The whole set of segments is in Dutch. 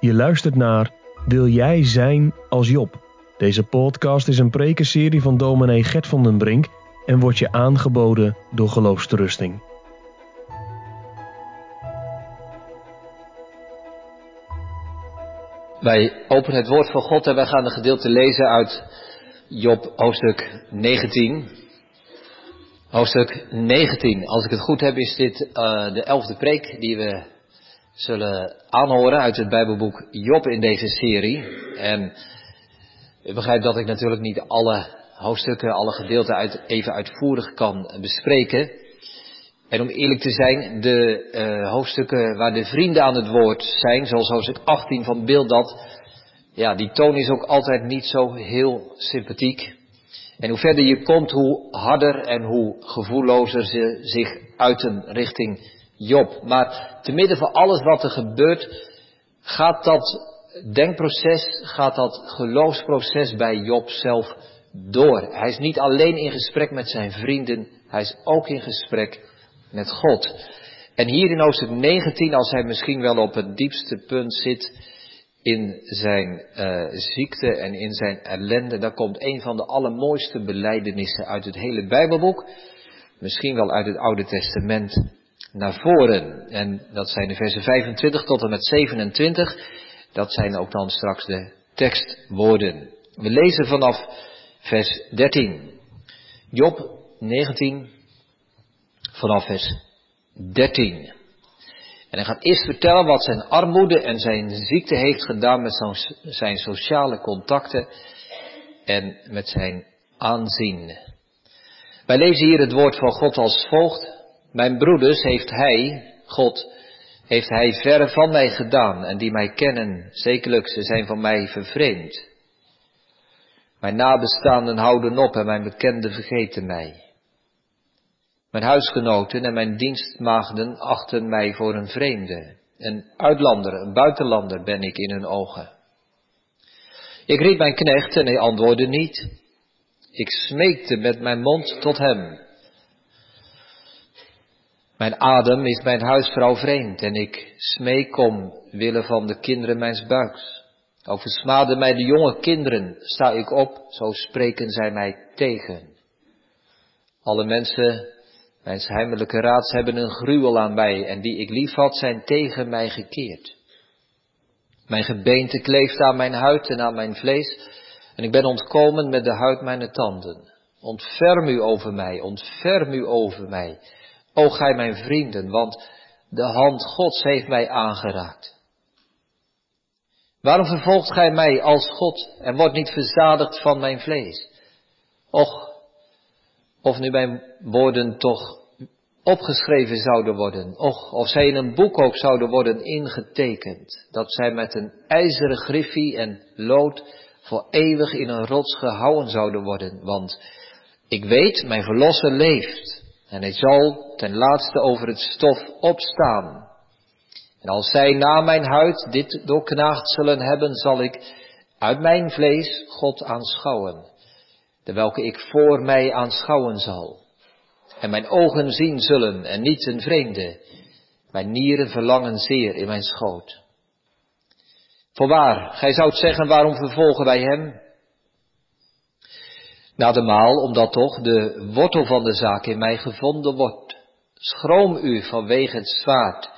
Je luistert naar Wil jij zijn als Job? Deze podcast is een prekenserie van dominee Gert van den Brink en wordt je aangeboden door Geloofsterusting. Wij openen het woord van God en wij gaan een gedeelte lezen uit Job hoofdstuk 19. Hoofdstuk 19. Als ik het goed heb is dit uh, de elfde preek die we zullen aanhoren uit het Bijbelboek Job in deze serie. En u begrijpt dat ik natuurlijk niet alle hoofdstukken, alle gedeelten uit, even uitvoerig kan bespreken. En om eerlijk te zijn, de uh, hoofdstukken waar de vrienden aan het woord zijn, zoals hoofdstuk 18 van Bildad, ja, die toon is ook altijd niet zo heel sympathiek. En hoe verder je komt, hoe harder en hoe gevoellozer ze zich uiten richting Job. Maar te midden van alles wat er gebeurt, gaat dat denkproces, gaat dat geloofsproces bij Job zelf door. Hij is niet alleen in gesprek met zijn vrienden, hij is ook in gesprek met God. En hier in hoofdstuk 19, als hij misschien wel op het diepste punt zit in zijn uh, ziekte en in zijn ellende, dan komt een van de allermooiste belijdenissen uit het hele Bijbelboek, misschien wel uit het Oude Testament, naar voren. En dat zijn de versen 25 tot en met 27. Dat zijn ook dan straks de tekstwoorden. We lezen vanaf vers 13. Job 19, vanaf vers 13. En hij gaat eerst vertellen wat zijn armoede en zijn ziekte heeft gedaan met zijn sociale contacten en met zijn aanzien. Wij lezen hier het woord van God als volgt. Mijn broeders heeft hij, God, heeft hij verre van mij gedaan en die mij kennen, zekerlijk, ze zijn van mij vervreemd. Mijn nabestaanden houden op en mijn bekenden vergeten mij. Mijn huisgenoten en mijn dienstmaagden achten mij voor een vreemde. Een uitlander, een buitenlander ben ik in hun ogen. Ik riep mijn knecht en hij antwoordde niet. Ik smeekte met mijn mond tot hem. Mijn adem is mijn huisvrouw vreemd en ik smeek om wille van de kinderen mijns buiks. Oversmaden mij de jonge kinderen, sta ik op, zo spreken zij mij tegen. Alle mensen, mijn heimelijke raads, hebben een gruwel aan mij en die ik lief had, zijn tegen mij gekeerd. Mijn gebeente kleeft aan mijn huid en aan mijn vlees en ik ben ontkomen met de huid mijn tanden. Ontferm u over mij, ontferm u over mij. O gij mijn vrienden, want de hand Gods heeft mij aangeraakt. Waarom vervolgt gij mij als God en wordt niet verzadigd van mijn vlees? Och, of nu mijn woorden toch opgeschreven zouden worden, och, of zij in een boek ook zouden worden ingetekend, dat zij met een ijzeren griffie en lood voor eeuwig in een rots gehouden zouden worden, want ik weet, mijn verlosser leeft, en hij zal ten laatste over het stof opstaan. En als zij na mijn huid dit doorknaagd zullen hebben, zal ik uit mijn vlees God aanschouwen, de welke ik voor mij aanschouwen zal. En mijn ogen zien zullen en niet een vreemde. Mijn nieren verlangen zeer in mijn schoot. Voorwaar, gij zoudt zeggen, waarom vervolgen wij hem? Na de maal, omdat toch de wortel van de zaak in mij gevonden wordt. Schroom u vanwege het zwaard,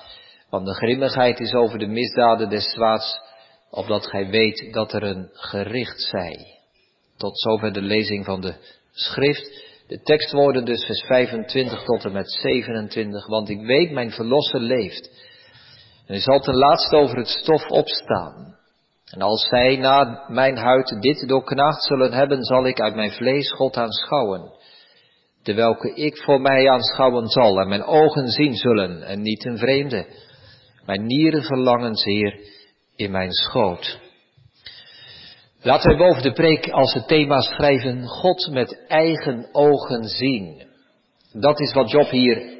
want de grimmigheid is over de misdaden des zwaads, opdat gij weet dat er een gericht zij. Tot zover de lezing van de schrift. De tekstwoorden dus vers 25 tot en met 27, want ik weet mijn verlosser leeft. En hij zal ten laatste over het stof opstaan. En als zij na mijn huid dit doorknaagd zullen hebben, zal ik uit mijn vlees God aanschouwen. De welke ik voor mij aanschouwen zal en mijn ogen zien zullen en niet een vreemde. Mijn nieren verlangen zeer in mijn schoot. Laten we boven de preek als het thema schrijven, God met eigen ogen zien. Dat is wat Job hier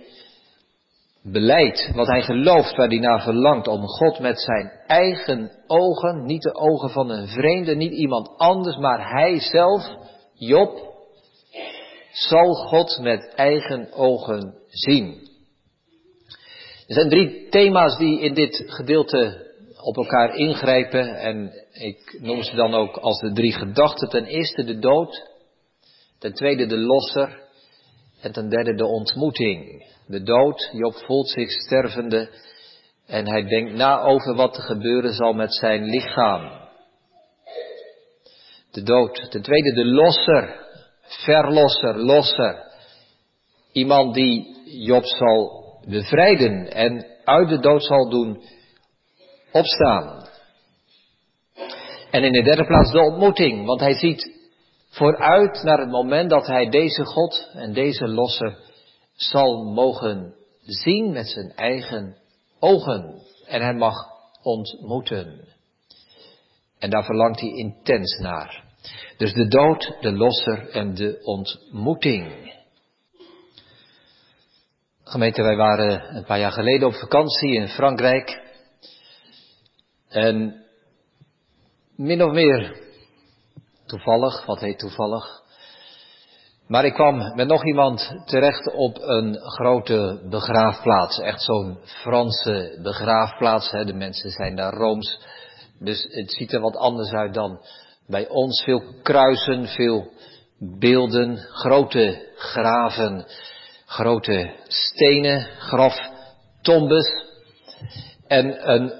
beleid, wat hij gelooft, waar hij naar verlangt, om God met zijn eigen ogen, niet de ogen van een vreemde, niet iemand anders, maar hij zelf, Job, zal God met eigen ogen zien. Er zijn drie thema's die in dit gedeelte op elkaar ingrijpen en ik noem ze dan ook als de drie gedachten. Ten eerste de dood, ten tweede de losser en ten derde de ontmoeting. De dood, Job voelt zich stervende en hij denkt na over wat er gebeuren zal met zijn lichaam. De dood. Ten tweede de losser, verlosser, losser. Iemand die Job zal bevrijden en uit de dood zal doen opstaan. En in de derde plaats de ontmoeting, want hij ziet vooruit naar het moment dat hij deze God en deze losser zal mogen zien met zijn eigen ogen en hij mag ontmoeten. En daar verlangt hij intens naar. Dus de dood, de losser en de ontmoeting. Gemeente, wij waren een paar jaar geleden op vakantie in Frankrijk. En min of meer toevallig, wat heet toevallig. Maar ik kwam met nog iemand terecht op een grote begraafplaats. Echt zo'n Franse begraafplaats. Hè. De mensen zijn daar rooms. Dus het ziet er wat anders uit dan bij ons. Veel kruisen, veel beelden, grote graven, grote stenen, graftombes. En een,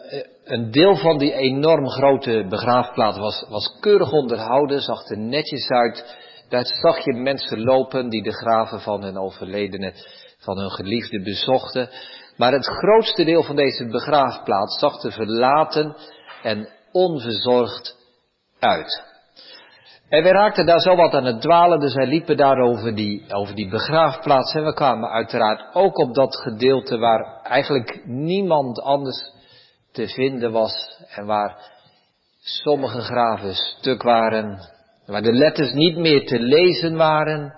een deel van die enorm grote begraafplaats was, was keurig onderhouden, zag er netjes uit. Daar zag je mensen lopen die de graven van hun overledenen, van hun geliefden bezochten. Maar het grootste deel van deze begraafplaats zag er verlaten en onverzorgd uit. En we raakten daar zo wat aan het dwalen, dus wij liepen daar over die, over die begraafplaats. En we kwamen uiteraard ook op dat gedeelte waar eigenlijk niemand anders te vinden was. En waar sommige graven stuk waren. Waar de letters niet meer te lezen waren.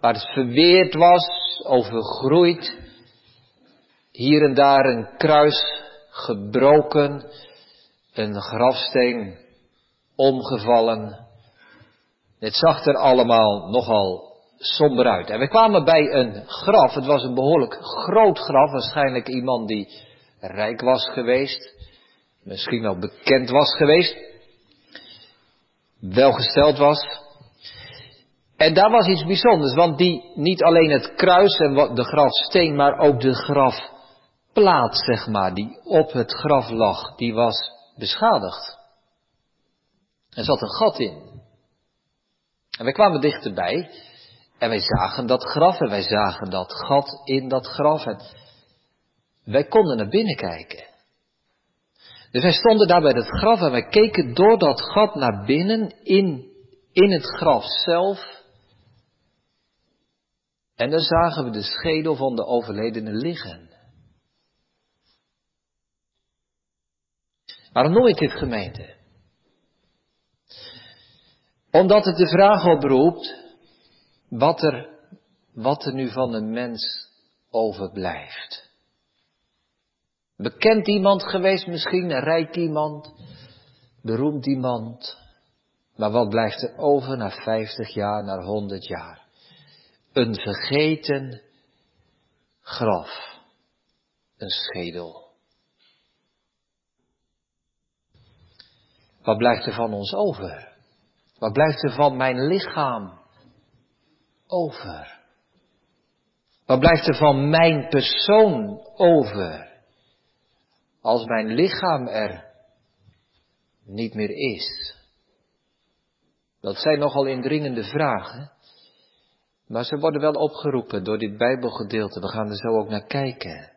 Waar het verweerd was, overgroeid. Hier en daar een kruis gebroken. Een grafsteen omgevallen. Het zag er allemaal nogal somber uit. En we kwamen bij een graf. Het was een behoorlijk groot graf. Waarschijnlijk iemand die rijk was geweest. Misschien wel bekend was geweest. Welgesteld was. En daar was iets bijzonders. Want die, niet alleen het kruis en de grafsteen, maar ook de grafplaat, zeg maar, die op het graf lag, die was beschadigd. Er zat een gat in. En wij kwamen dichterbij en wij zagen dat graf en wij zagen dat gat in dat graf en wij konden naar binnen kijken. Dus wij stonden daar bij het graf en wij keken door dat gat naar binnen in, in het graf zelf. En daar zagen we de schedel van de overledene liggen. Waarom noem ik dit gemeente? Omdat het de vraag oproept wat er, wat er nu van een mens overblijft. Bekend iemand geweest misschien, een rijk iemand, beroemd iemand. Maar wat blijft er over na 50 jaar, na 100 jaar? Een vergeten graf. Een schedel. Wat blijft er van ons over? Wat blijft er van mijn lichaam over? Wat blijft er van mijn persoon over? Als mijn lichaam er niet meer is. Dat zijn nogal indringende vragen. Maar ze worden wel opgeroepen door dit Bijbelgedeelte. We gaan er zo ook naar kijken.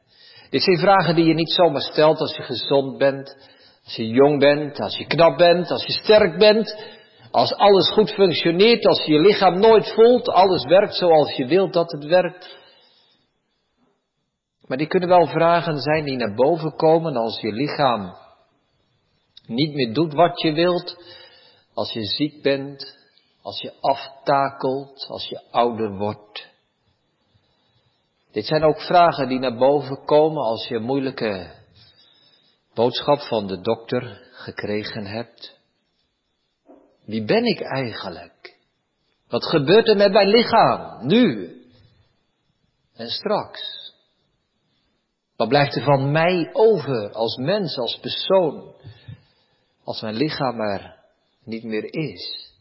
Dit zijn vragen die je niet zomaar stelt als je gezond bent, als je jong bent, als je knap bent, als je sterk bent, als alles goed functioneert, als je lichaam nooit voelt, alles werkt zoals je wilt dat het werkt. Maar die kunnen wel vragen zijn die naar boven komen als je lichaam niet meer doet wat je wilt, als je ziek bent, als je aftakelt, als je ouder wordt. Dit zijn ook vragen die naar boven komen als je een moeilijke boodschap van de dokter gekregen hebt. Wie ben ik eigenlijk? Wat gebeurt er met mijn lichaam nu en straks? Wat blijft er van mij over als mens, als persoon, als mijn lichaam er niet meer is?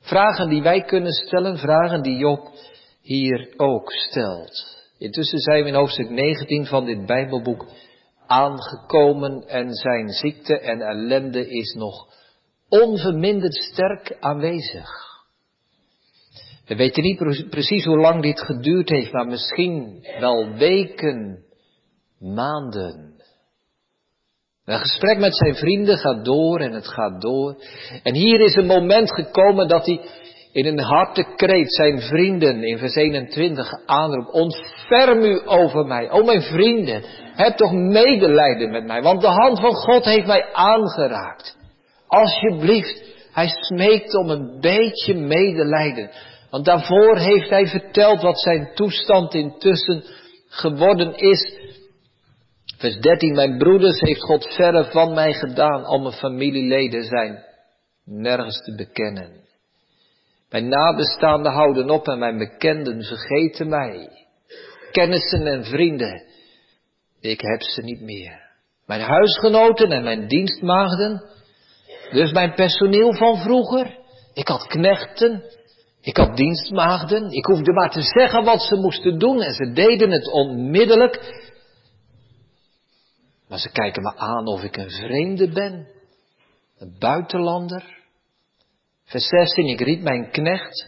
Vragen die wij kunnen stellen, vragen die Job hier ook stelt. Intussen zijn we in hoofdstuk 19 van dit Bijbelboek aangekomen en zijn ziekte en ellende is nog onverminderd sterk aanwezig. We weten niet precies hoe lang dit geduurd heeft, maar misschien wel weken, maanden. Een gesprek met zijn vrienden gaat door en het gaat door. En hier is een moment gekomen dat hij in een harte kreet zijn vrienden in vers 21 aanroept. Ontferm u over mij. O mijn vrienden, heb toch medelijden met mij, want de hand van God heeft mij aangeraakt. Alsjeblieft, hij smeekt om een beetje medelijden. Want daarvoor heeft hij verteld wat zijn toestand intussen geworden is. Vers 13, mijn broeders heeft God verre van mij gedaan, al mijn familieleden zijn nergens te bekennen. Mijn nabestaanden houden op en mijn bekenden vergeten mij. Kennissen en vrienden, ik heb ze niet meer. Mijn huisgenoten en mijn dienstmaagden, dus mijn personeel van vroeger. Ik had knechten, ik had dienstmaagden. Ik hoefde maar te zeggen wat ze moesten doen en ze deden het onmiddellijk. Maar ze kijken me aan of ik een vreemde ben, een buitenlander. Vers 16, ik riep mijn knecht.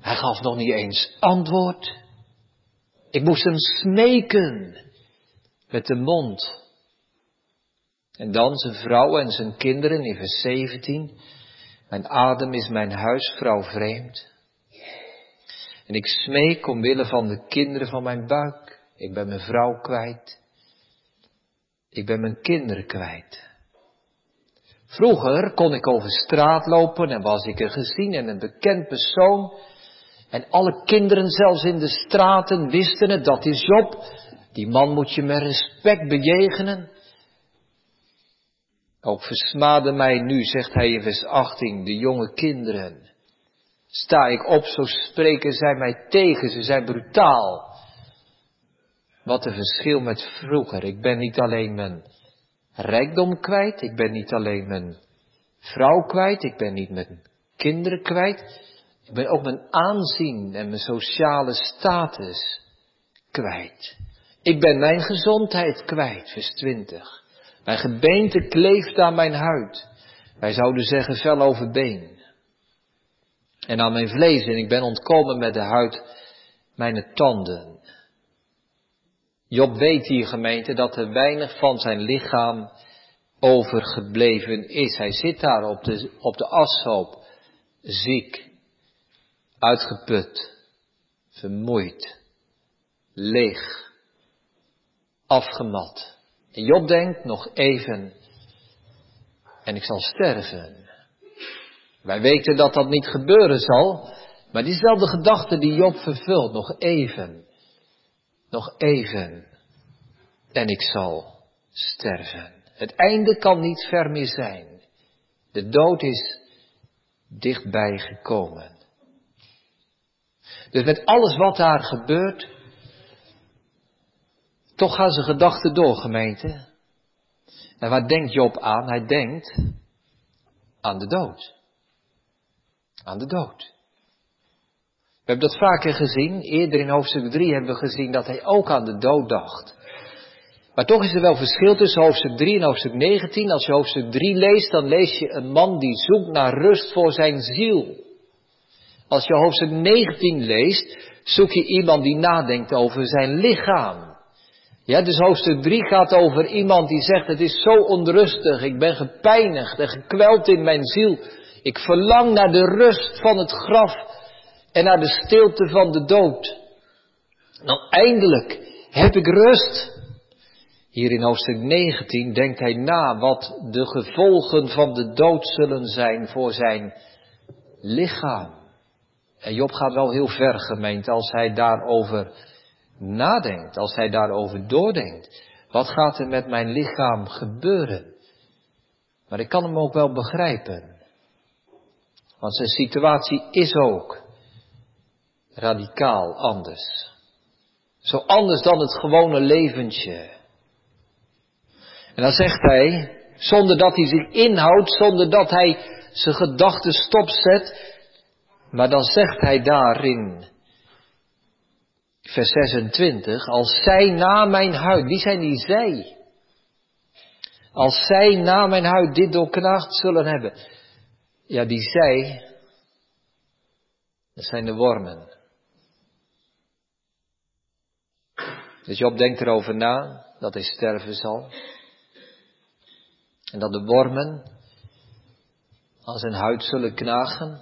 Hij gaf nog niet eens antwoord. Ik moest hem smeken met de mond. En dan zijn vrouw en zijn kinderen in vers 17. Mijn adem is mijn huisvrouw vreemd. En ik smeek omwille van de kinderen van mijn buik. Ik ben mijn vrouw kwijt. Ik ben mijn kinderen kwijt. Vroeger kon ik over straat lopen en was ik er gezien en een bekend persoon. En alle kinderen zelfs in de straten wisten het, dat is Job. Die man moet je met respect bejegenen. Ook versmaden mij nu, zegt hij in vers 18, de jonge kinderen. Sta ik op, zo spreken zij mij tegen, ze zijn brutaal. Wat een verschil met vroeger. Ik ben niet alleen mijn rijkdom kwijt, ik ben niet alleen mijn vrouw kwijt, ik ben niet mijn kinderen kwijt, ik ben ook mijn aanzien en mijn sociale status kwijt. Ik ben mijn gezondheid kwijt, vers 20. Mijn gebeente kleeft aan mijn huid. Wij zouden zeggen vel over been. En aan mijn vlees en ik ben ontkomen met de huid mijn tanden. Job weet hier gemeente dat er weinig van zijn lichaam overgebleven is. Hij zit daar op de, op de ashoop, ziek, uitgeput, vermoeid, leeg, afgemat. En Job denkt nog even, en ik zal sterven. Wij weten dat dat niet gebeuren zal, maar die is wel de gedachte die Job vervult, nog even. Nog even. En ik zal sterven. Het einde kan niet ver meer zijn. De dood is dichtbij gekomen. Dus met alles wat daar gebeurt, toch gaan ze gedachten door, gemeente. En waar denkt Job aan? Hij denkt aan de dood. Aan de dood. We hebben dat vaker gezien. Eerder in hoofdstuk 3 hebben we gezien dat hij ook aan de dood dacht. Maar toch is er wel verschil tussen hoofdstuk 3 en hoofdstuk 19. Als je hoofdstuk 3 leest, dan lees je een man die zoekt naar rust voor zijn ziel. Als je hoofdstuk 19 leest, zoek je iemand die nadenkt over zijn lichaam. Ja, dus hoofdstuk 3 gaat over iemand die zegt, het is zo onrustig, ik ben gepijnigd en gekweld in mijn ziel. Ik verlang naar de rust van het graf en naar de stilte van de dood. Dan eindelijk heb ik rust. Hier in hoofdstuk 19 denkt hij na wat de gevolgen van de dood zullen zijn voor zijn lichaam. En Job gaat wel heel ver gemeend als hij daarover nadenkt, als hij daarover doordenkt. Wat gaat er met mijn lichaam gebeuren? Maar ik kan hem ook wel begrijpen. Want zijn situatie is ook radicaal anders. Zo anders dan het gewone leventje. En dan zegt hij, zonder dat hij zich inhoudt, zonder dat hij zijn gedachten stopzet, maar dan zegt hij daarin, vers 26, als zij na mijn huid, wie zijn die zij? Als zij na mijn huid dit doorknaagd zullen hebben. Ja, die zij, dat zijn de wormen. Dus Job denkt erover na dat hij sterven zal. En dat de wormen aan zijn huid zullen knagen.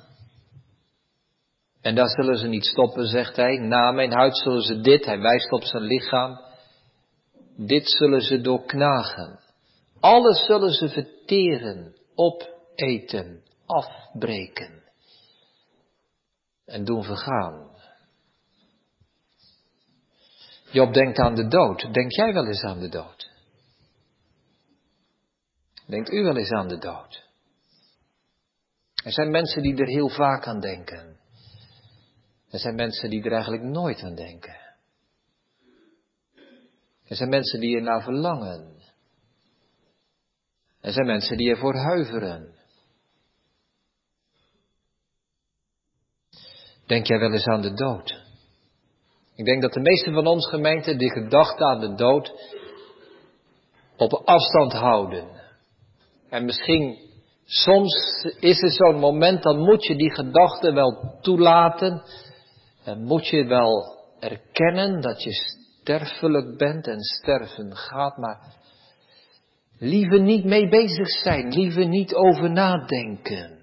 En daar zullen ze niet stoppen, zegt hij. Na mijn huid zullen ze dit, hij wijst op zijn lichaam. Dit zullen ze doorknagen. Alles zullen ze verteren, opeten, afbreken en doen vergaan. Job denkt aan de dood. Denk jij wel eens aan de dood? Denkt u wel eens aan de dood? Er zijn mensen die er heel vaak aan denken. Er zijn mensen die er eigenlijk nooit aan denken. Er zijn mensen die er naar verlangen. Er zijn mensen die ervoor huiveren. Denk jij wel eens aan de dood? Ik denk dat de meeste van ons gemeenten die gedachte aan de dood op afstand houden. En misschien soms is er zo'n moment, dan moet je die gedachte wel toelaten. En moet je wel erkennen dat je sterfelijk bent en sterven gaat, maar liever niet mee bezig zijn, liever niet over nadenken.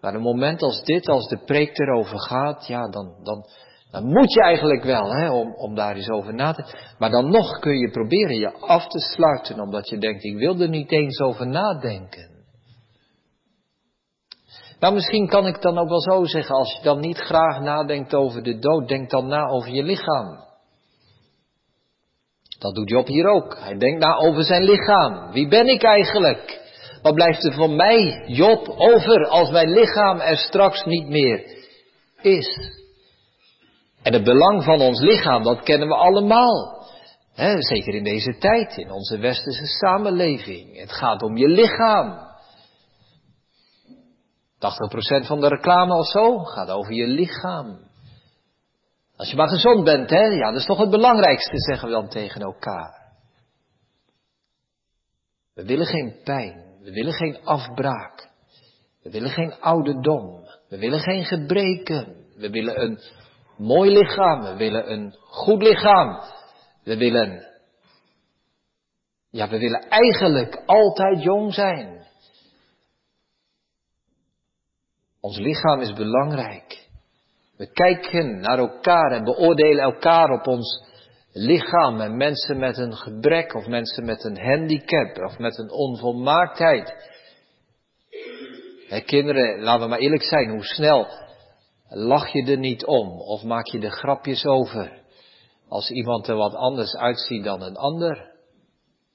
Maar een moment als dit, als de preek erover gaat, ja, dan, dan, dan moet je eigenlijk wel, hè, om, om daar eens over na te Maar dan nog kun je proberen je af te sluiten, omdat je denkt, ik wil er niet eens over nadenken. Nou, misschien kan ik dan ook wel zo zeggen, als je dan niet graag nadenkt over de dood, denk dan na over je lichaam. Dat doet Job hier ook. Hij denkt na over zijn lichaam. Wie ben ik eigenlijk? Wat blijft er van mij, Job, over als mijn lichaam er straks niet meer is? En het belang van ons lichaam, dat kennen we allemaal. Zeker in deze tijd, in onze westerse samenleving. Het gaat om je lichaam. 80% van de reclame of zo gaat over je lichaam. Als je maar gezond bent, hè, ja, dat is toch het belangrijkste, zeggen we dan tegen elkaar. We willen geen pijn. We willen geen afbraak. We willen geen ouderdom. We willen geen gebreken. We willen een mooi lichaam. We willen een goed lichaam. We willen, ja, we willen eigenlijk altijd jong zijn. Ons lichaam is belangrijk. We kijken naar elkaar en beoordelen elkaar op ons lichaam en mensen met een gebrek of mensen met een handicap of met een onvolmaaktheid. Hè, kinderen, laten we maar eerlijk zijn, hoe snel lach je er niet om of maak je er grapjes over als iemand er wat anders uitziet dan een ander.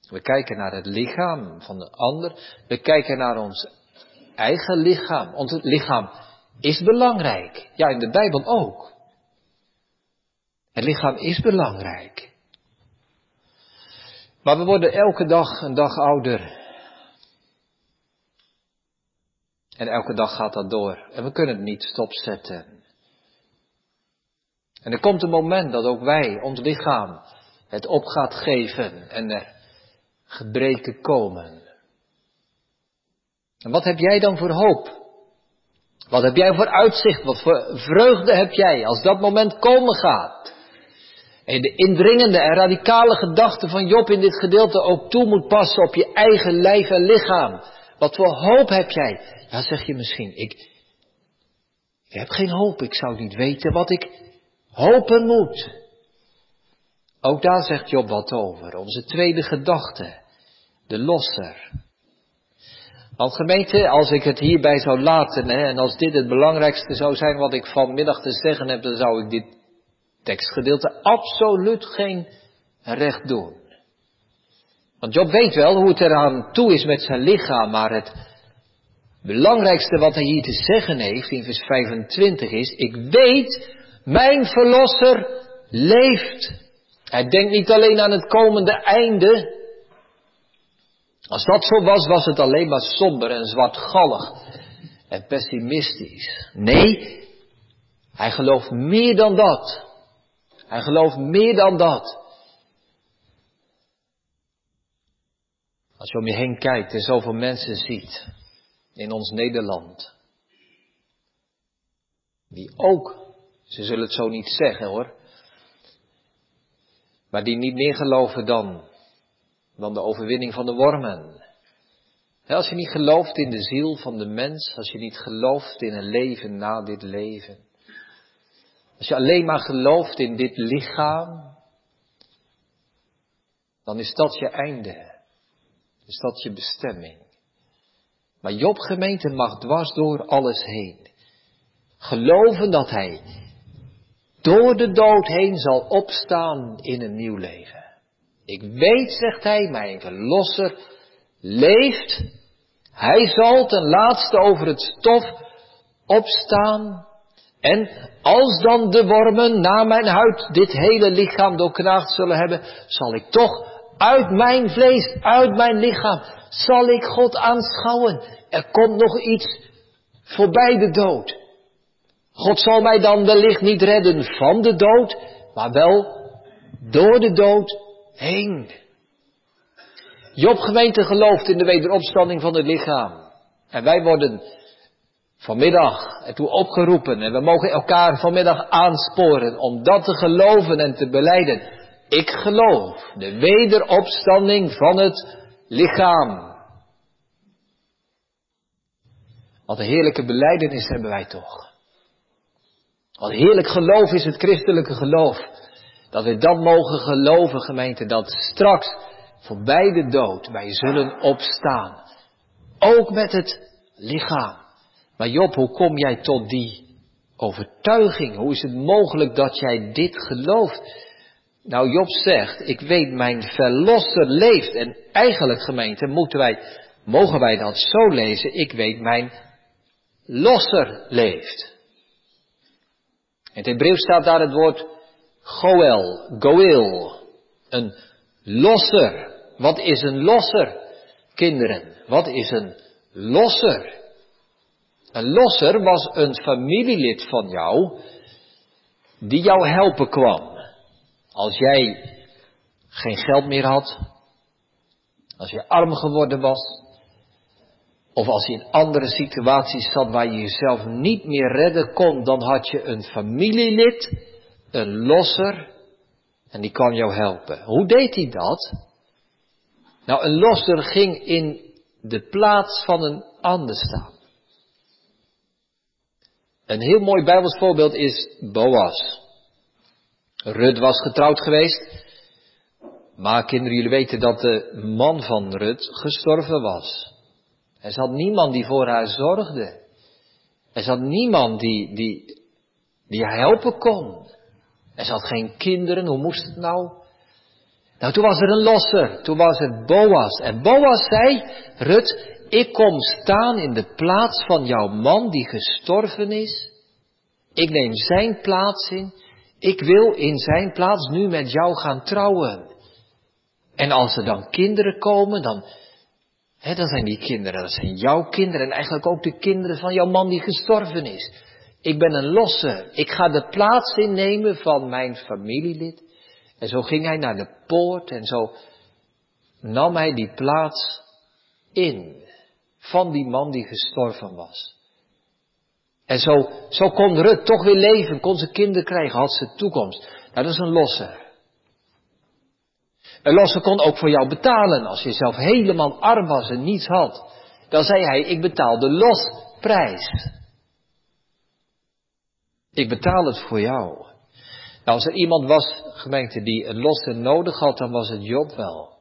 We kijken naar het lichaam van de ander, we kijken naar ons eigen lichaam. Ons lichaam is belangrijk, ja in de Bijbel ook. Het lichaam is belangrijk. Maar we worden elke dag een dag ouder. En elke dag gaat dat door. En we kunnen het niet stopzetten. En er komt een moment dat ook wij, ons lichaam, het op gaat geven en er gebreken komen. En wat heb jij dan voor hoop? Wat heb jij voor uitzicht? Wat voor vreugde heb jij als dat moment komen gaat? En de indringende en radicale gedachte van Job in dit gedeelte ook toe moet passen op je eigen lijf en lichaam. Wat voor hoop heb jij? Ja, zeg je misschien, ik, ik heb geen hoop, ik zou niet weten wat ik hopen moet. Ook daar zegt Job wat over, onze tweede gedachte, de losser. Want gemeente, als ik het hierbij zou laten, hè, en als dit het belangrijkste zou zijn wat ik vanmiddag te zeggen heb, dan zou ik dit tekstgedeelte absoluut geen recht doen. Want Job weet wel hoe het eraan toe is met zijn lichaam, maar het belangrijkste wat hij hier te zeggen heeft in vers 25 is, ik weet, mijn verlosser leeft. Hij denkt niet alleen aan het komende einde. Als dat zo was, was het alleen maar somber en zwartgallig en pessimistisch. Nee, hij gelooft meer dan dat. Hij gelooft meer dan dat. Als je om je heen kijkt en zoveel mensen ziet in ons Nederland, die ook, ze zullen het zo niet zeggen hoor, maar die niet meer geloven dan, dan de overwinning van de wormen. Als je niet gelooft in de ziel van de mens, als je niet gelooft in een leven na dit leven, als je alleen maar gelooft in dit lichaam, dan is dat je einde. Is dat je bestemming. Maar Job gemeente mag dwars door alles heen. Geloven dat hij door de dood heen zal opstaan in een nieuw leven. Ik weet, zegt hij, mijn verlosser leeft. Hij zal ten laatste over het stof opstaan. En als dan de wormen na mijn huid dit hele lichaam doorknaagd zullen hebben, zal ik toch uit mijn vlees, uit mijn lichaam, zal ik God aanschouwen. Er komt nog iets voorbij de dood. God zal mij dan wellicht niet redden van de dood, maar wel door de dood heen. Job gemeente gelooft in de wederopstanding van het lichaam. En wij worden vanmiddag ertoe opgeroepen en we mogen elkaar vanmiddag aansporen om dat te geloven en te beleiden. Ik geloof de wederopstanding van het lichaam. Wat een heerlijke beleidenis hebben wij toch. Wat heerlijk geloof is het christelijke geloof. Dat we dat mogen geloven, gemeente, dat straks voorbij de dood wij zullen opstaan. Ook met het lichaam. Maar Job, hoe kom jij tot die overtuiging? Hoe is het mogelijk dat jij dit gelooft? Nou, Job zegt, ik weet mijn verlosser leeft. En eigenlijk, gemeente, moeten wij, mogen wij dat zo lezen, ik weet mijn losser leeft. In het Hebreeuws staat daar het woord goel, goil, een losser. Wat is een losser, kinderen? Wat is een losser? Een losser was een familielid van jou die jou helpen kwam. Als jij geen geld meer had, als je arm geworden was, of als je in andere situaties zat waar je jezelf niet meer redden kon, dan had je een familielid, een losser, en die kan jou helpen. Hoe deed hij dat? Nou, een losser ging in de plaats van een ander staan. Een heel mooi Bijbels voorbeeld is Boas. Rut was getrouwd geweest. Maar kinderen, jullie weten dat de man van Rut gestorven was. Er zat niemand die voor haar zorgde. Er zat niemand die, die, die helpen kon. Er zat geen kinderen, hoe moest het nou? Nou, toen was er een losser, toen was het Boas. En Boas zei, Rut, ik kom staan in de plaats van jouw man die gestorven is. Ik neem zijn plaats in. Ik wil in zijn plaats nu met jou gaan trouwen. En als er dan kinderen komen, dan, hè, dan zijn die kinderen, dat zijn jouw kinderen en eigenlijk ook de kinderen van jouw man die gestorven is. Ik ben een losse. Ik ga de plaats innemen van mijn familielid. En zo ging hij naar de poort en zo nam hij die plaats in van die man die gestorven was. En zo, zo kon Rut toch weer leven, kon ze kinderen krijgen, had ze toekomst. Nou, dat is een losse. Een losse kon ook voor jou betalen. Als je zelf helemaal arm was en niets had, dan zei hij, ik betaal de losprijs. Ik betaal het voor jou. Nou, als er iemand was, gemeente, die een losse nodig had, dan was het Job wel.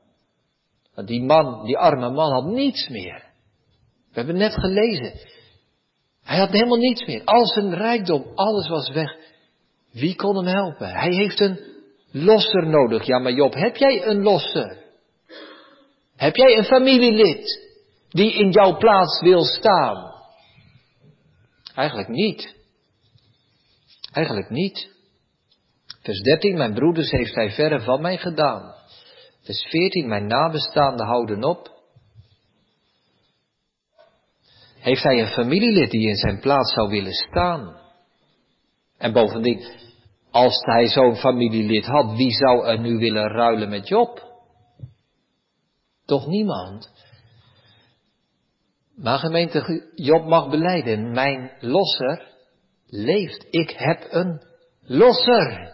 Want die man, die arme man had niets meer. We hebben net gelezen. Hij had helemaal niets meer. Al zijn rijkdom, alles was weg. Wie kon hem helpen? Hij heeft een losser nodig. Ja, maar Job, heb jij een losser? Heb jij een familielid die in jouw plaats wil staan? Eigenlijk niet. Eigenlijk niet. Vers 13, mijn broeders heeft hij verre van mij gedaan. Vers 14, mijn nabestaanden houden op. Heeft hij een familielid die in zijn plaats zou willen staan? En bovendien, als hij zo'n familielid had, wie zou er nu willen ruilen met Job? Toch niemand. Maar gemeente Job mag beleiden, mijn losser leeft. Ik heb een losser.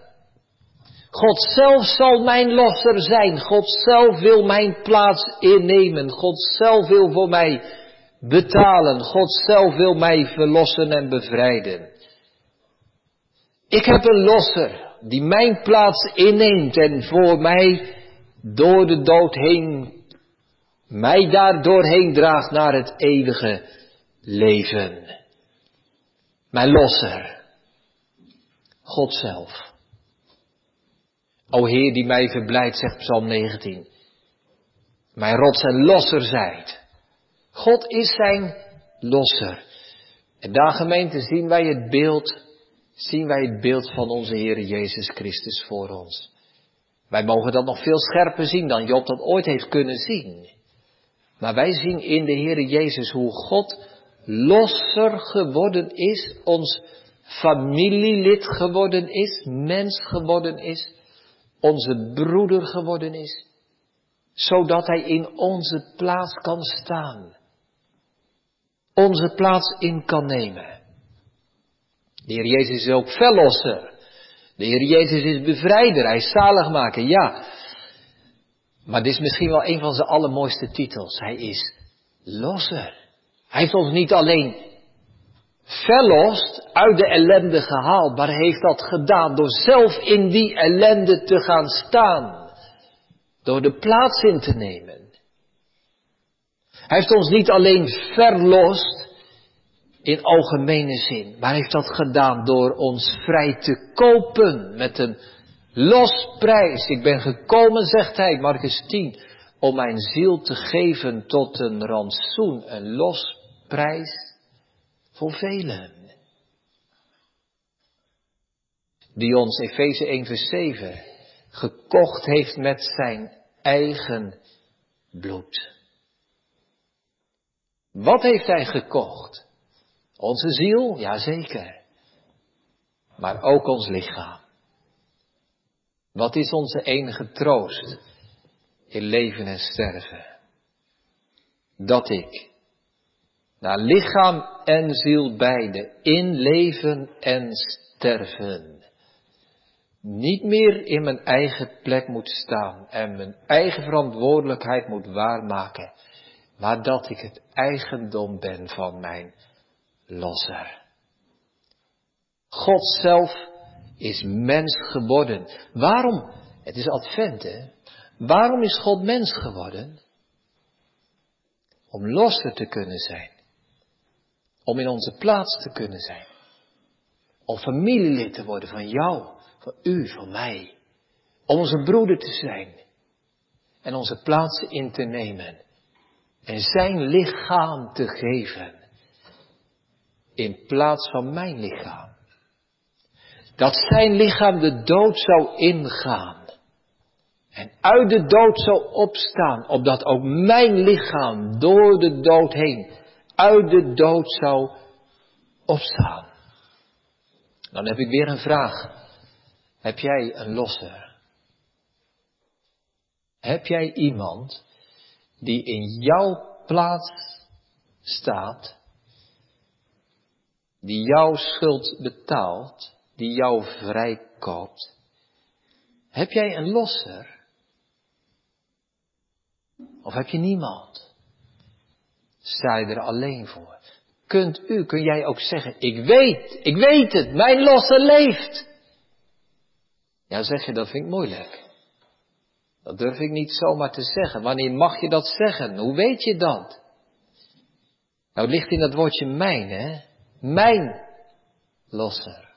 God zelf zal mijn losser zijn. God zelf wil mijn plaats innemen. God zelf wil voor mij betalen. God zelf wil mij verlossen en bevrijden. Ik heb een losser die mijn plaats inneemt en voor mij door de dood heen, mij daar doorheen draagt naar het eeuwige leven. Mijn losser, God zelf. O Heer die mij verblijdt, zegt Psalm 19. Mijn rots en losser zijt. God is zijn losser. En daar gemeente zien wij het beeld, zien wij het beeld van onze Heer Jezus Christus voor ons. Wij mogen dat nog veel scherper zien dan Job dat ooit heeft kunnen zien. Maar wij zien in de Heer Jezus hoe God losser geworden is, ons familielid geworden is, mens geworden is, onze broeder geworden is, zodat Hij in onze plaats kan staan, onze plaats in kan nemen. De Heer Jezus is ook verlosser. De Heer Jezus is bevrijder, Hij is zaligmaker, ja. Maar dit is misschien wel een van zijn allermooiste titels. Hij is losser. Hij heeft ons niet alleen verlost, uit de ellende gehaald, maar heeft dat gedaan door zelf in die ellende te gaan staan. Door de plaats in te nemen. Hij heeft ons niet alleen verlost in algemene zin, maar heeft dat gedaan door ons vrij te kopen met een losprijs. Ik ben gekomen, zegt hij, Marcus 10, om mijn ziel te geven tot een rantsoen, een losprijs voor velen. Die ons, Efeze 1 vers 7, gekocht heeft met zijn eigen bloed. Wat heeft hij gekocht? Onze ziel, jazeker. Maar ook ons lichaam. Wat is onze enige troost in leven en sterven? Dat ik naar lichaam en ziel beide, in leven en sterven. Niet meer in mijn eigen plek moet staan en mijn eigen verantwoordelijkheid moet waarmaken, maar dat ik het eigendom ben van mijn losser. God zelf is mens geworden. Waarom? Het is advent, hè? Waarom is God mens geworden? Om losser te kunnen zijn. Om in onze plaats te kunnen zijn. Om familielid te worden van jou, van u, van mij. Om onze broeder te zijn. En onze plaats in te nemen. En zijn lichaam te geven. In plaats van mijn lichaam. Dat zijn lichaam de dood zou ingaan. En uit de dood zou opstaan, opdat ook mijn lichaam door de dood heen uit de dood zou opstaan. Dan heb ik weer een vraag. Heb jij een losser? Heb jij iemand die in jouw plaats staat, die jouw schuld betaalt, die jou vrijkoopt? Heb jij een losser? Of heb je niemand? sta je er alleen voor. Kunt u, kun jij ook zeggen, ik weet, ik weet het, mijn losse leeft. Ja, zeg je, dat vind ik moeilijk. Dat durf ik niet zomaar te zeggen. Wanneer mag je dat zeggen? Hoe weet je dat? Nou, het ligt in dat woordje mijn, hè? Mijn losser.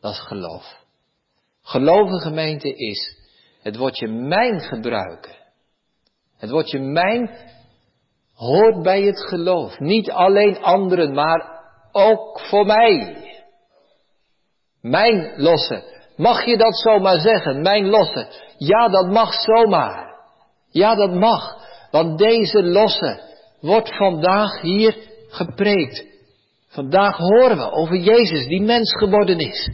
Dat is geloof. Geloven gemeente is het woordje mijn gebruiken. Het woordje mijn hoort bij het geloof. Niet alleen anderen, maar ook voor mij. Mijn losse, Mag je dat zomaar zeggen, mijn losse? Ja, dat mag zomaar. Ja, dat mag. Want deze losse wordt vandaag hier gepreekt. Vandaag horen we over Jezus die mens geworden is.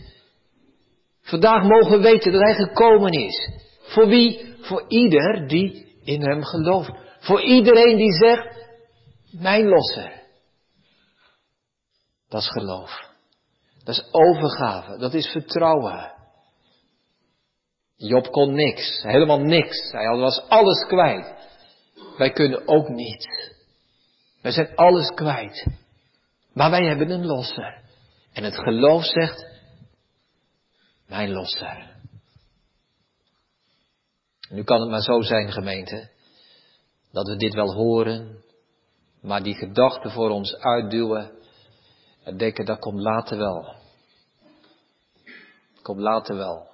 Vandaag mogen we weten dat Hij gekomen is. Voor wie? Voor ieder die in Hem gelooft. Voor iedereen die zegt, mijn losser. Dat is geloof. Dat is overgave. Dat is vertrouwen. Job kon niks. Helemaal niks. Hij was alles kwijt. Wij kunnen ook niet. Wij zijn alles kwijt. Maar wij hebben een losser. En het geloof zegt, mijn losser. Nu kan het maar zo zijn, gemeente, dat we dit wel horen, maar die gedachten voor ons uitduwen en denken dat komt later wel. Komt later wel.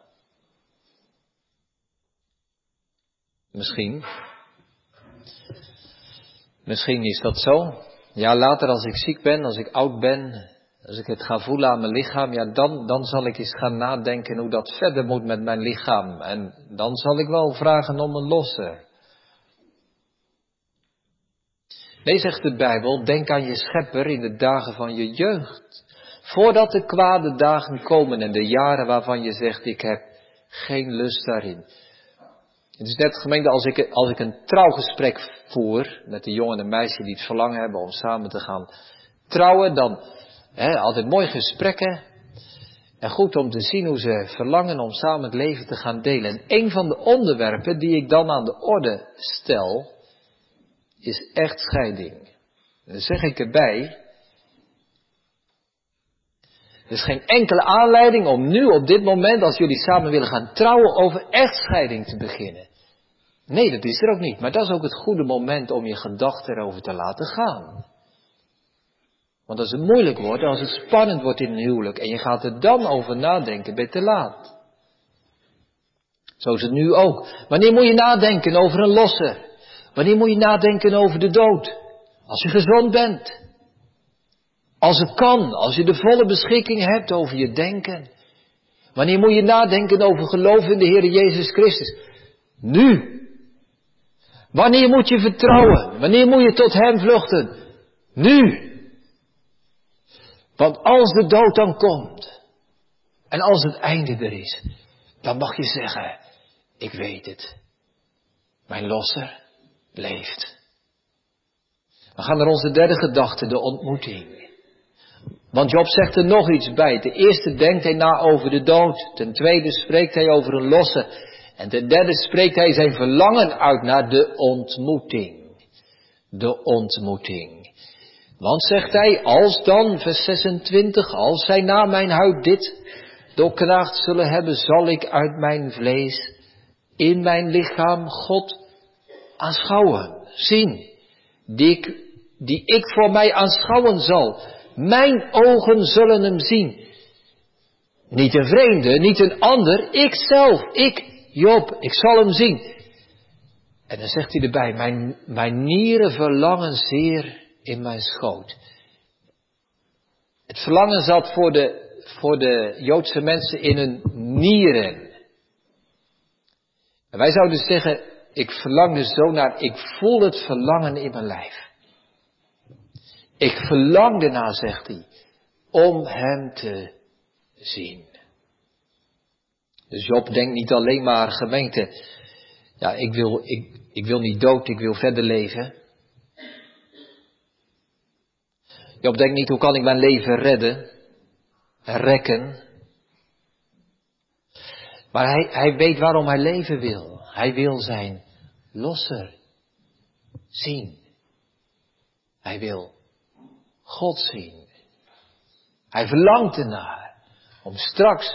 Misschien. Misschien is dat zo. Ja, later als ik ziek ben, als ik oud ben, als ik het ga voelen aan mijn lichaam, ja, dan, dan zal ik eens gaan nadenken hoe dat verder moet met mijn lichaam. En dan zal ik wel vragen om een losse. Nee, zegt de Bijbel, denk aan je schepper in de dagen van je jeugd. Voordat de kwade dagen komen en de jaren waarvan je zegt, ik heb geen lust daarin. Het is net gemeente als ik, als ik een trouwgesprek voer met de jongen en meisje die het verlangen hebben om samen te gaan trouwen, dan hè, altijd mooie gesprekken. En goed om te zien hoe ze verlangen om samen het leven te gaan delen. En een van de onderwerpen die ik dan aan de orde stel, is echtscheiding. En dan zeg ik erbij, er is geen enkele aanleiding om nu op dit moment, als jullie samen willen gaan trouwen, over echtscheiding te beginnen. Nee, dat is er ook niet. Maar dat is ook het goede moment om je gedachten erover te laten gaan. Want als het moeilijk wordt, als het spannend wordt in een huwelijk en je gaat er dan over nadenken, ben je te laat. Zo is het nu ook. Wanneer moet je nadenken over een losse? Wanneer moet je nadenken over de dood? Als je gezond bent. Als het kan, als je de volle beschikking hebt over je denken. Wanneer moet je nadenken over geloof in de Heer Jezus Christus? Nu. Wanneer moet je vertrouwen? Wanneer moet je tot Hem vluchten? Nu. Want als de dood dan komt, en als het einde er is, dan mag je zeggen, ik weet het. Mijn losser leeft. We gaan naar onze derde gedachte, de ontmoeting. Want Job zegt er nog iets bij. Ten eerste denkt hij na over de dood. Ten tweede spreekt hij over een losse. En ten derde spreekt hij zijn verlangen uit naar de ontmoeting. De ontmoeting. Want zegt hij, als dan, vers 26, als zij na mijn huid dit doorkraagd zullen hebben, zal ik uit mijn vlees in mijn lichaam God aanschouwen, zien, die ik voor mij aanschouwen zal. Mijn ogen zullen hem zien. Niet een vreemde, niet een ander, ikzelf, ik, Job, ik zal hem zien. En dan zegt hij erbij, mijn, mijn nieren verlangen zeer in mijn schoot. Het verlangen zat voor de, voor de Joodse mensen in hun nieren. En wij zouden zeggen, ik verlang er zo naar, ik voel het verlangen in mijn lijf. Ik verlang ernaar, zegt hij, om hem te zien. Dus Job denkt niet alleen maar gemeente, ja, ik wil, ik, ik wil niet dood, ik wil verder leven. Job denkt niet, hoe kan ik mijn leven redden, rekken. Maar hij, hij weet waarom hij leven wil. Hij wil zijn losser zien. Hij wil God zien. Hij verlangt ernaar om straks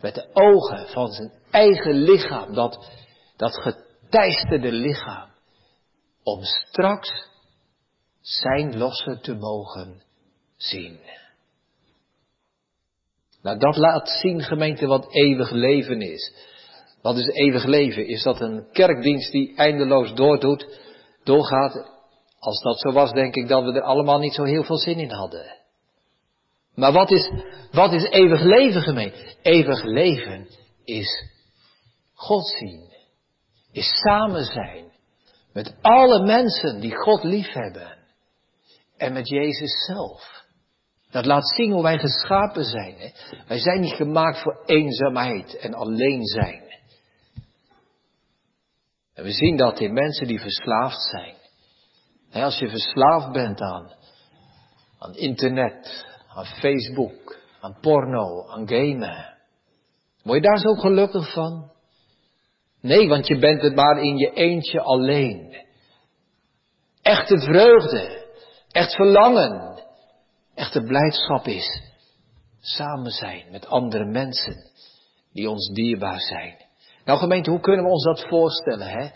met de ogen van zijn eigen lichaam, dat, dat geteisterde lichaam, om straks zijn losse te mogen zien. Nou, dat laat zien, gemeente, wat eeuwig leven is. Wat is eeuwig leven? Is dat een kerkdienst die eindeloos doordoet, doorgaat? Als dat zo was, denk ik dat we er allemaal niet zo heel veel zin in hadden. Maar wat is, wat is eeuwig leven, gemeente? Eeuwig leven is God zien. Is samen zijn met alle mensen die God liefhebben. En met Jezus zelf. Dat laat zien hoe wij geschapen zijn. Hè? Wij zijn niet gemaakt voor eenzaamheid en alleen zijn. En we zien dat in mensen die verslaafd zijn. Als je verslaafd bent aan, aan internet, aan Facebook, aan porno, aan gamen. Word je daar zo gelukkig van? Nee, want je bent het maar in je eentje alleen. Echte vreugde, echt verlangen, echte blijdschap is samen zijn met andere mensen die ons dierbaar zijn. Nou gemeente, hoe kunnen we ons dat voorstellen, hè?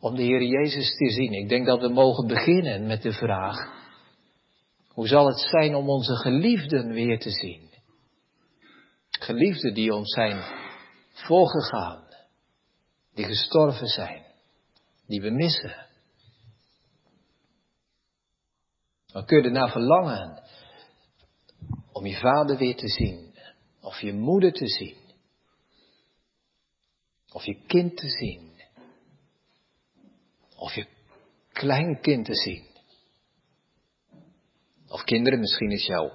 Om de Heer Jezus te zien. Ik denk dat we mogen beginnen met de vraag, hoe zal het zijn om onze geliefden weer te zien? Geliefden die ons zijn voorgegaan, die gestorven zijn, die we missen. Dan kun je ernaar verlangen om je vader weer te zien, of je moeder te zien, of je kind te zien, of je kleinkind te zien. Of kinderen, misschien is jouw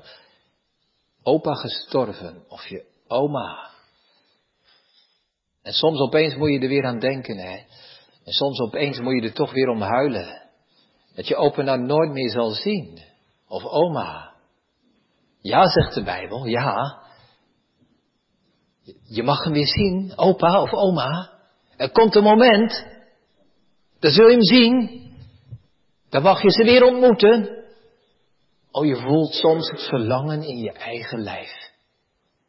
opa gestorven, of je oma. En soms opeens moet je er weer aan denken, hè. En soms opeens moet je er toch weer om huilen. Dat je opa nou nooit meer zal zien. Of oma. Ja, zegt de Bijbel, ja. Je mag hem weer zien, opa of oma. Er komt een moment, dan zul je hem zien. Dan mag je ze weer ontmoeten. Oh, je voelt soms het verlangen in je eigen lijf.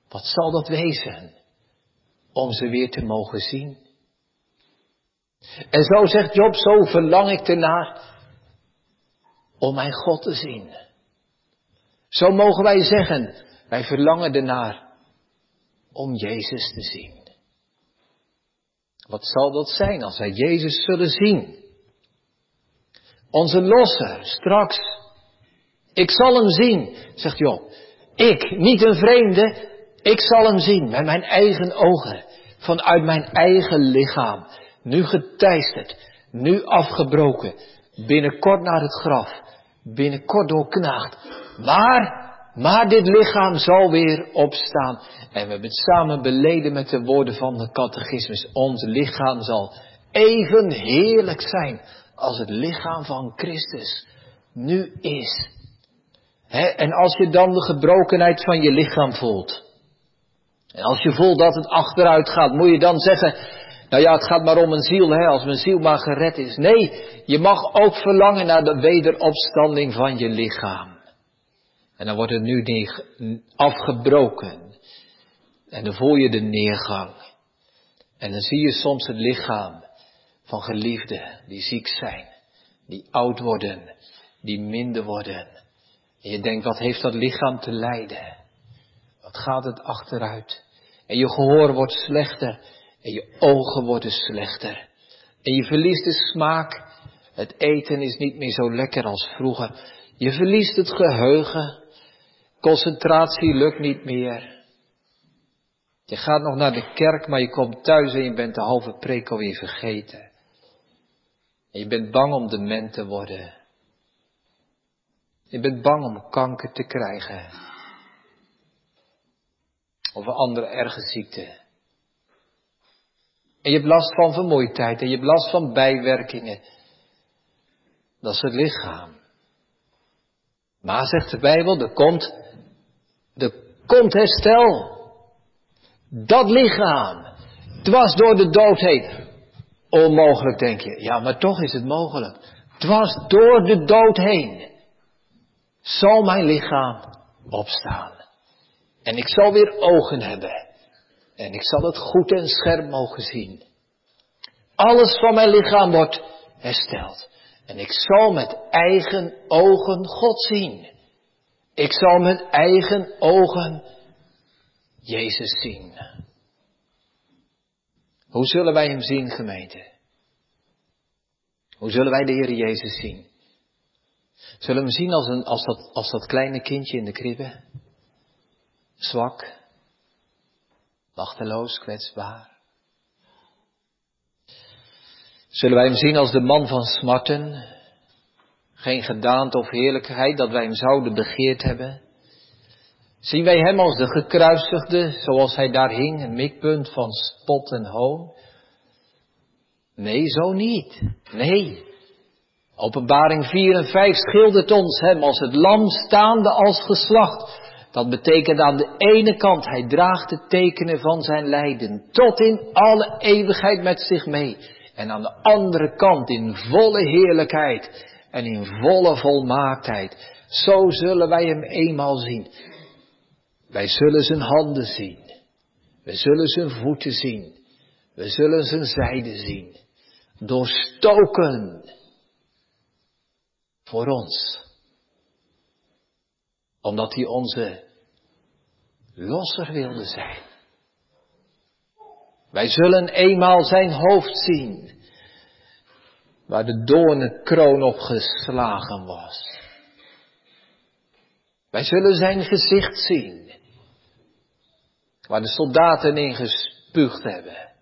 Wat zal dat wezen? Om ze weer te mogen zien. En zo zegt Job, zo verlang ik ernaar om mijn God te zien. Zo mogen wij zeggen, wij verlangen ernaar om Jezus te zien. Wat zal dat zijn als wij Jezus zullen zien? Onze losser, straks. Ik zal hem zien, zegt Job. Ik, niet een vreemde, ik zal hem zien met mijn eigen ogen, vanuit mijn eigen lichaam, nu geteisterd, nu afgebroken, binnenkort naar het graf, binnenkort doorknaagd. Maar, maar dit lichaam zal weer opstaan. En we hebben het samen beleden met de woorden van de catechismus. Ons lichaam zal even heerlijk zijn als het lichaam van Christus nu is. en als je dan de gebrokenheid van je lichaam voelt, en als je voelt dat het achteruit gaat, moet je dan zeggen, nou ja, het gaat maar om een ziel, hè, als mijn ziel maar gered is. Nee, je mag ook verlangen naar de wederopstanding van je lichaam. En dan wordt het nu afgebroken. En dan voel je de neergang. En dan zie je soms het lichaam van geliefden die ziek zijn, die oud worden, die minder worden. En je denkt, wat heeft dat lichaam te lijden? Wat gaat het achteruit? En je gehoor wordt slechter en je ogen worden slechter. En je verliest de smaak. Het eten is niet meer zo lekker als vroeger. Je verliest het geheugen. Concentratie lukt niet meer. Je gaat nog naar de kerk, maar je komt thuis en je bent de halve preek alweer vergeten. En je bent bang om dement te worden. Je bent bang om kanker te krijgen. Of een andere erge ziekte. En je hebt last van vermoeidheid en je hebt last van bijwerkingen. Dat is het lichaam. Maar zegt de Bijbel, er komt, komt herstel. Dat lichaam, dwars door de dood heen. Onmogelijk denk je. Ja, maar toch is het mogelijk. Dwars door de dood heen zal mijn lichaam opstaan. En ik zal weer ogen hebben. En ik zal het goed en scherp mogen zien. Alles van mijn lichaam wordt hersteld. En ik zal met eigen ogen God zien. Ik zal met eigen ogen Jezus zien. Hoe zullen wij hem zien, gemeente? Hoe zullen wij de Heer Jezus zien? Zullen we hem zien als, een, als, dat, als dat kleine kindje in de kribbe? Zwak, machteloos, kwetsbaar. Zullen wij hem zien als de man van smarten? Geen gedaante of heerlijkheid dat wij hem zouden begeerd hebben? Zien wij hem als de gekruisigde, zoals hij daar hing, een mikpunt van spot en hoon? Nee, zo niet. Nee. Openbaring 4 en 5 schildert ons hem als het lam staande als geslacht. Dat betekent aan de ene kant, hij draagt de tekenen van zijn lijden tot in alle eeuwigheid met zich mee. En aan de andere kant in volle heerlijkheid en in volle volmaaktheid. Zo zullen wij hem eenmaal zien. Wij zullen zijn handen zien. We zullen zijn voeten zien. We zullen zijn zijde zien. Doorstoken. Voor ons. Omdat hij onze losser wilde zijn. Wij zullen eenmaal zijn hoofd zien. Waar de doornenkroon op geslagen was. Wij zullen zijn gezicht zien waar de soldaten in gespuugd hebben.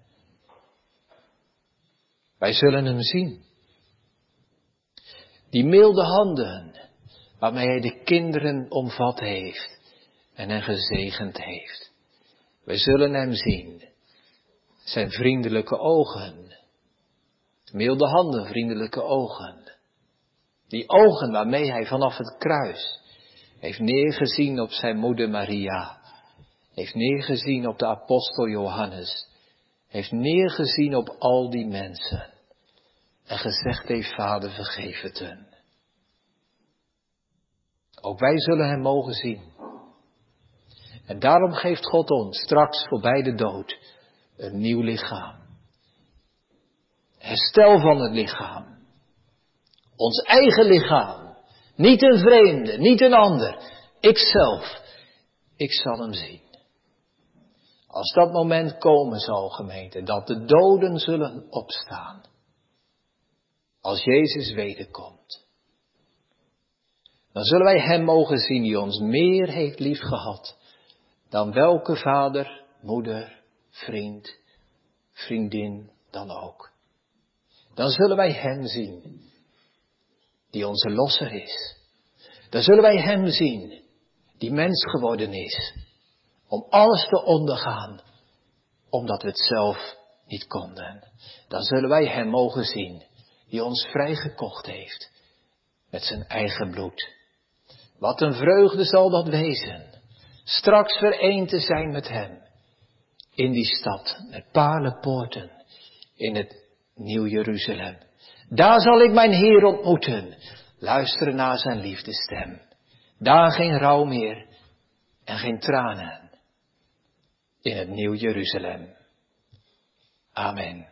Wij zullen hem zien. Die milde handen waarmee hij de kinderen omvat heeft en hen gezegend heeft. Wij zullen hem zien. Zijn vriendelijke ogen. Milde handen, vriendelijke ogen. Die ogen waarmee hij vanaf het kruis heeft neergezien op zijn moeder Maria heeft neergezien op de apostel Johannes, heeft neergezien op al die mensen en gezegd heeft, Vader vergeef het hen. Ook wij zullen hem mogen zien. En daarom geeft God ons straks voorbij de dood een nieuw lichaam. Herstel van het lichaam. Ons eigen lichaam. Niet een vreemde, niet een ander. Ikzelf. Ik zal hem zien. Als dat moment komen zal, gemeente, dat de doden zullen opstaan. Als Jezus wederkomt. Dan zullen wij Hem mogen zien die ons meer heeft liefgehad dan welke vader, moeder, vriend, vriendin dan ook. Dan zullen wij Hem zien die onze losser is. Dan zullen wij Hem zien die mens geworden is om alles te ondergaan, omdat we het zelf niet konden. Dan zullen wij Hem mogen zien, die ons vrijgekocht heeft met zijn eigen bloed. Wat een vreugde zal dat wezen, straks vereend te zijn met Hem, in die stad, met palenpoorten, in het Nieuw Jeruzalem. Daar zal ik mijn Heer ontmoeten, luisteren naar zijn liefdestem. Daar geen rouw meer en geen tranen in het Nieuw Jeruzalem. Amen.